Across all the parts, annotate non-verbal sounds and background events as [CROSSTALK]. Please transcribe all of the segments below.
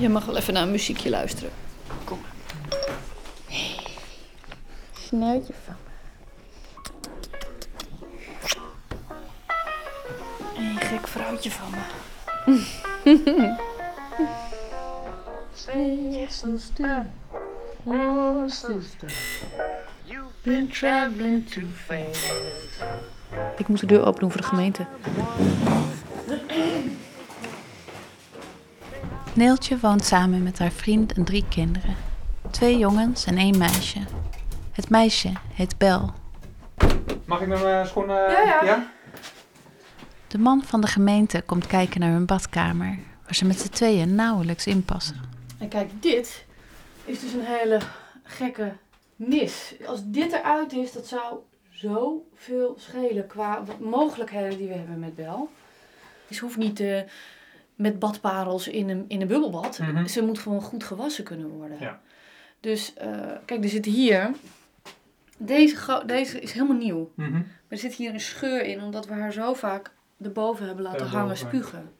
Je mag wel even naar een muziekje luisteren. Kom maar. Snuitje van me. Een gek vrouwtje van me. Say, sister, oh sister, you've been traveling too fast. Ik moet de deur open doen voor de gemeente. Neeltje woont samen met haar vriend en drie kinderen. Twee jongens en één meisje. Het meisje heet Bel. Mag ik mijn schoenen? Ja, ja. De man van de gemeente komt kijken naar hun badkamer, waar ze met z'n tweeën nauwelijks inpassen. En kijk, dit is dus een hele gekke nis. Als dit eruit is, dat zou zoveel schelen qua mogelijkheden die we hebben met Bel. Ze hoeft niet eh, met badparels in een, in een bubbelbad. Mhm. Ze moet gewoon goed gewassen kunnen worden. Ja. Dus eh, kijk, er zit hier... Deze, deze is helemaal nieuw. Mhm. Maar er zit hier een scheur in, omdat we haar zo vaak erboven hebben laten Erboven. hangen spugen.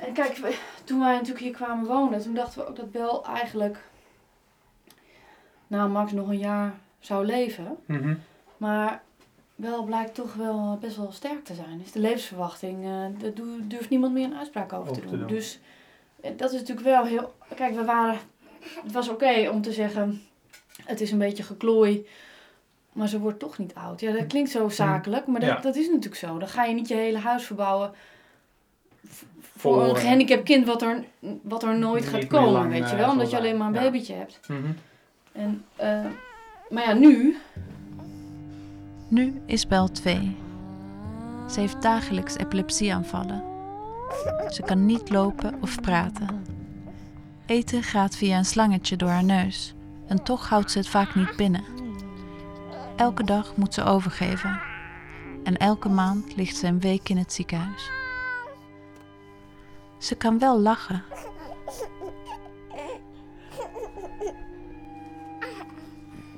En kijk, toen wij natuurlijk hier kwamen wonen, toen dachten we ook dat Bel eigenlijk, nou Max nog een jaar zou leven. Mhm. Maar Bel blijkt toch wel best wel sterk te zijn. Dus de levensverwachting, eh daar durft niemand meer een uitspraak over, Over te te doen. Dus eh, dat is natuurlijk wel heel... Kijk, we waren... Het was oké om te zeggen, het is een beetje geklooi. Maar ze wordt toch niet oud. Ja, dat klinkt zo zakelijk, maar dat, Ja. dat is natuurlijk zo. Dan ga je niet je hele huis verbouwen voor Voor, een eh, gehandicapt kind wat er, wat er nooit gaat komen, lang, weet eh, je wel. zal Omdat je alleen maar een Ja. babytje hebt. Mhm. En, eh, maar ja, nu... Nu is Bel 2. Ze heeft dagelijks epilepsieaanvallen. Ze kan niet lopen of praten. Eten gaat via een slangetje door haar neus en toch houdt ze het vaak niet binnen. Elke dag moet ze overgeven en elke maand ligt ze een week in het ziekenhuis. Ze kan wel lachen.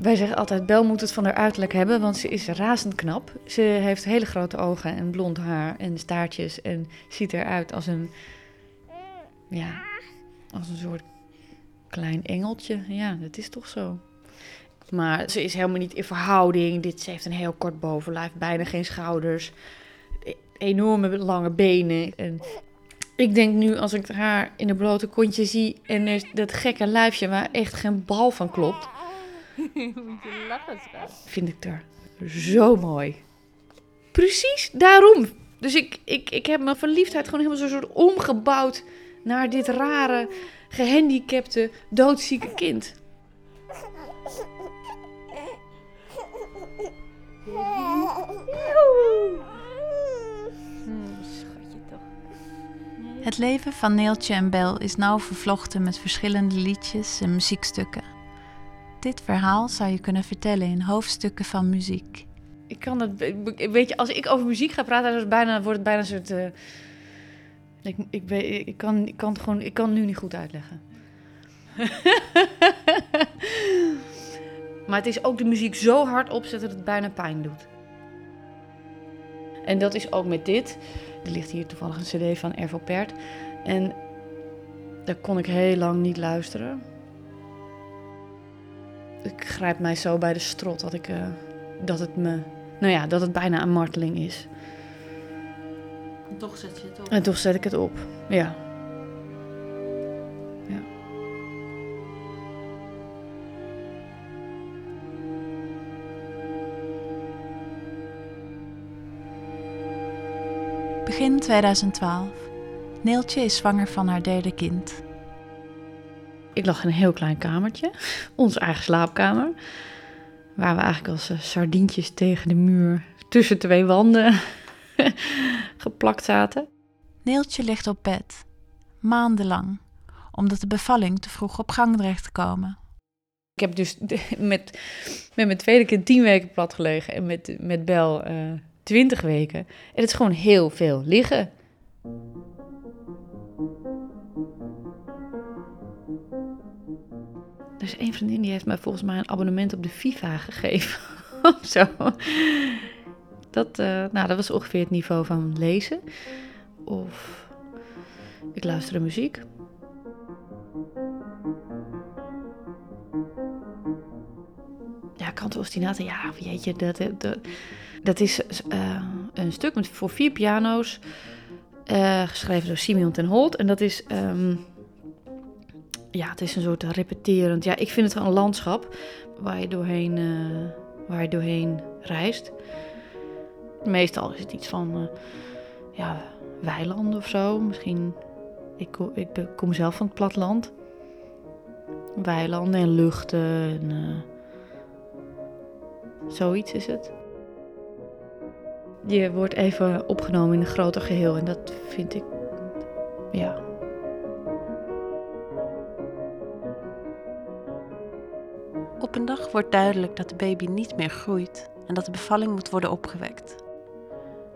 Wij zeggen altijd, Bel moet het van haar uiterlijk hebben, want ze is razend knap. Ze heeft hele grote ogen en blond haar en staartjes en ziet eruit als een, ja, als een soort klein engeltje. Ja, dat is toch zo. Maar ze is helemaal niet in verhouding. Dit, ze heeft een heel kort bovenlijf, bijna geen schouders, e- enorme lange benen. En ik denk nu, als ik haar in een blote kontje zie en dat gekke lijfje waar echt geen bal van klopt [LAUGHS] vind ik er zo mooi. Precies daarom. Dus ik, ik, ik heb mijn verliefdheid gewoon helemaal zo'n soort omgebouwd naar dit rare, gehandicapte, doodzieke kind. Schatje toch. Het leven van Neeltje en Bel is nauw vervlochten met verschillende liedjes en muziekstukken. Dit verhaal zou je kunnen vertellen in hoofdstukken van muziek. Ik kan het, weet je, als ik over muziek ga praten, dan bijna, wordt het bijna een soort. eh, ik, ik, ik, kan, ik, kan het gewoon, ik kan nu niet goed uitleggen. [LAUGHS] maar het is ook de muziek zo hard opzetten dat het bijna pijn doet. En dat is ook met dit. Er ligt hier toevallig een CD van Ervo Pert. En daar kon ik heel lang niet luisteren. Ik grijp mij zo bij de strot dat ik. eh, dat het me. Nou ja, dat het bijna een marteling is. Toch zet je het op. En toch zet ik het op. Ja. Ja. Begin 2012. Neeltje is zwanger van haar derde kind. Ik lag in een heel klein kamertje. Onze eigen slaapkamer. Waar we eigenlijk als eh, sardientjes tegen de muur tussen twee wanden [LAUGHS] geplakt zaten. Neeltje ligt op bed. Maandenlang. Omdat de bevalling te vroeg op gang dreigt te komen. Ik heb dus met, met mijn tweede kind tien weken plat gelegen. En met, met Bel eh twintig weken. En het is gewoon heel veel liggen. Er is één vriendin die heeft mij volgens mij een abonnement op de FIFA gegeven. [LAUGHS] of zo. Dat, eh, nou, dat was ongeveer het niveau van lezen. Of ik luisterde muziek. Ja, kantoostinata, nou, ja, jeetje, dat, dat, dat is eh, een stuk met, voor vier piano's. Eh, geschreven door Simeon ten Holt. En dat is ehm, ja, het is een soort repeterend, ja, ik vind het een landschap waar je doorheen, eh, waar je doorheen reist. Meestal is het iets van, eh, ja, weilanden of zo. Misschien, ik, ik kom zelf van het platteland. Weilanden en luchten en eh, zoiets is het. Je wordt even opgenomen in een groter geheel en dat vind ik, ja. Op een dag wordt duidelijk dat de baby niet meer groeit en dat de bevalling moet worden opgewekt.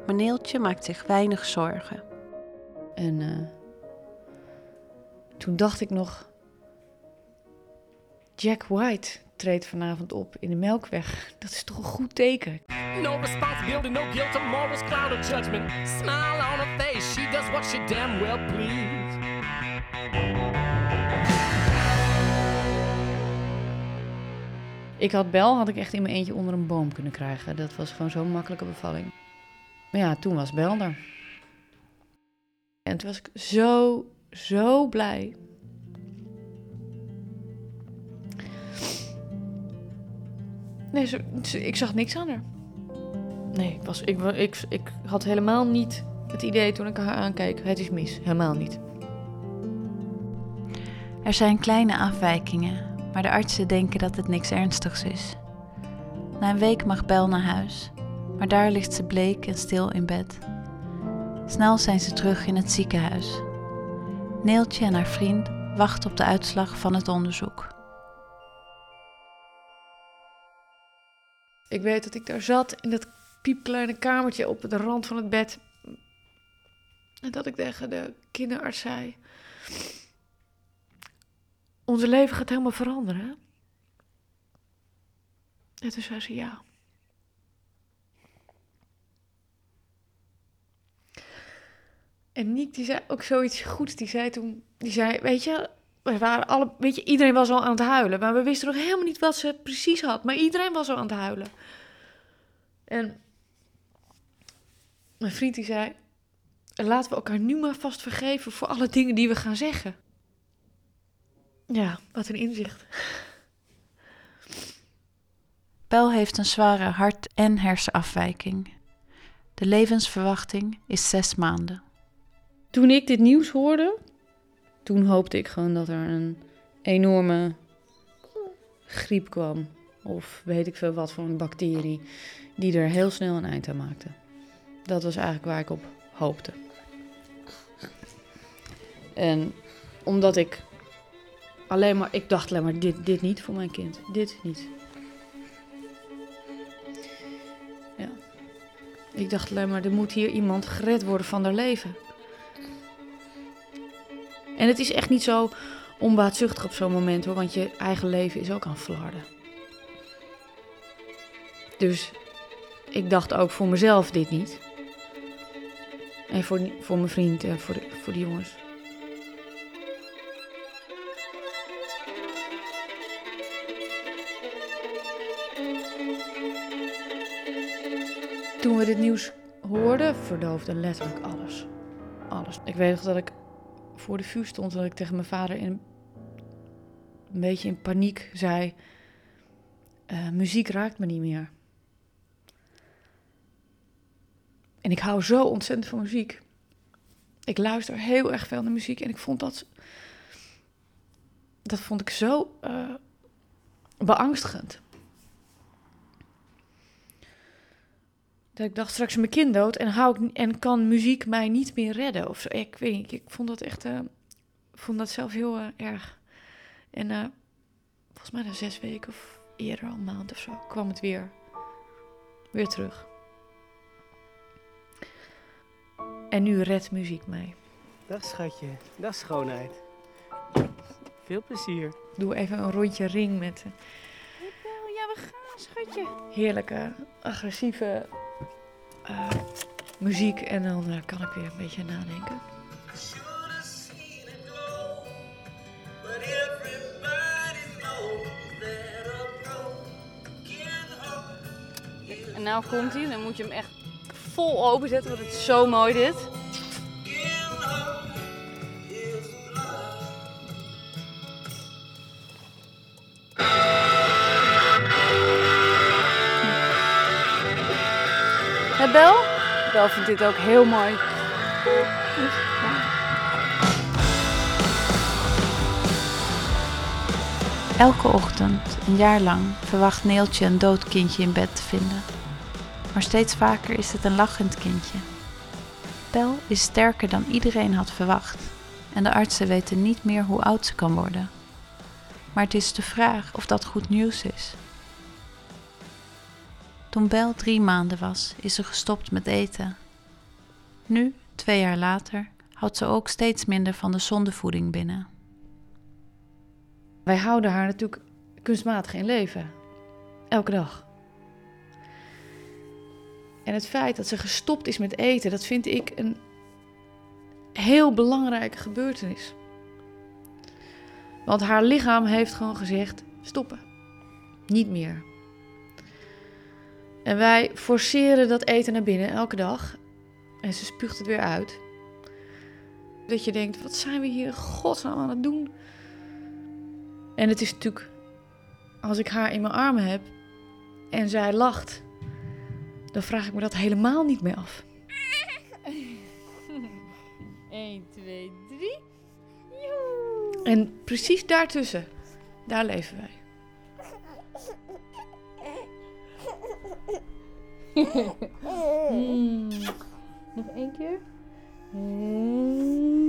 Maar Neeltje maakt zich weinig zorgen. En eh, toen dacht ik nog, Jack White treedt vanavond op in de Melkweg. Dat is toch een goed teken. No responsibility, no guilt, morals cloud of judgment. Smile on her face, she does what she damn well please. Ik had Bel, had ik echt in mijn eentje onder een boom kunnen krijgen. Dat was gewoon zo'n makkelijke bevalling. Maar ja, toen was Bel er. En toen was ik zo, zo blij. Nee, ze- ik zag niks aan haar. Nee, ik, was, ik, ik, ik had helemaal niet het idee toen ik haar aankeek. Het is mis. Helemaal niet. Er zijn kleine afwijkingen, maar de artsen denken dat het niks ernstigs is. Na een week mag Bel naar huis, maar daar ligt ze bleek en stil in bed. Snel zijn ze terug in het ziekenhuis. Neeltje en haar vriend wachten op de uitslag van het onderzoek. Ik weet dat ik daar zat in dat piepkleine kamertje op de rand van het bed. En dat ik tegen de kinderarts zei: Onze leven gaat helemaal veranderen. hè?" En toen zei ze ja. En Niek die zei ook zoiets goeds. Die zei toen, die zei, weet je, we waren alle, weet je, iedereen was al aan het huilen. Maar we wisten nog helemaal niet wat ze precies had. Maar iedereen was al aan het huilen. En mijn vriend die zei, laten we elkaar nu maar vast vergeven voor alle dingen die we gaan zeggen. Ja, wat een inzicht. Bel heeft een zware hart- en hersenafwijking. De levensverwachting is zes maanden. Toen ik dit nieuws hoorde, toen hoopte ik gewoon dat er een enorme griep kwam. Of weet ik veel wat voor een bacterie, die er heel snel een eind aan maakte. Dat was eigenlijk waar ik op hoopte. En omdat ik alleen maar, ik dacht alleen maar, dit, dit niet voor mijn kind. Dit niet. Ja. Ik dacht alleen maar, er moet hier iemand gered worden van haar leven. En het is echt niet zo onbaatzuchtig op zo'n moment hoor, want je eigen leven is ook aan flarden. Dus ik dacht ook voor mezelf dit niet. En voor, voor mijn vriend en voor de, voor de jongens. Toen we dit nieuws hoorden, verdoofde letterlijk alles. Alles. Ik weet nog dat ik voor de vuur stond, dat ik tegen mijn vader in, een beetje in paniek zei: "Eh, Muziek raakt me niet meer. En ik hou zo ontzettend van muziek. Ik luister heel erg veel naar muziek en ik vond dat. Dat vond ik zo eh, beangstigend. Dat ik dacht straks is mijn kind dood en, hou ik, en kan muziek mij niet meer redden of zo. Ik weet niet, ik vond dat echt, eh, vond dat zelf heel eh, erg. En eh, volgens mij na zes weken of eerder al een maand of zo kwam het weer, weer terug. En nu redt muziek mij. Dag schatje, dag schoonheid. Veel plezier. Doe even een rondje ring met. ja, we gaan, schatje. Heerlijke, agressieve eh, muziek. En dan eh, kan ik weer een beetje nadenken. En nou komt hij. Dan moet je hem echt vol openzetten, want het is zo mooi dit. Bel? Bel vindt dit ook heel mooi. Elke ochtend, een jaar lang, verwacht Neeltje een dood kindje in bed te vinden. Maar steeds vaker is het een lachend kindje. Bel is sterker dan iedereen had verwacht en de artsen weten niet meer hoe oud ze kan worden. Maar het is de vraag of dat goed nieuws is. Toen Bel drie maanden was, is ze gestopt met eten. Nu, twee jaar later, houdt ze ook steeds minder van de zondevoeding binnen. Wij houden haar natuurlijk kunstmatig in leven. Elke dag. En het feit dat ze gestopt is met eten, dat vind ik een heel belangrijke gebeurtenis. Want haar lichaam heeft gewoon gezegd: stoppen. Niet meer. En wij forceren dat eten naar binnen elke dag. En ze spuugt het weer uit. Dat je denkt: wat zijn we hier in godsnaam aan het doen? En het is natuurlijk, als ik haar in mijn armen heb en zij lacht, dan vraag ik me dat helemaal niet meer af. 1, 2, 3. En precies daartussen, daar leven wij. [LAUGHS] Mm. Hmm. Nog één keer. Hmm.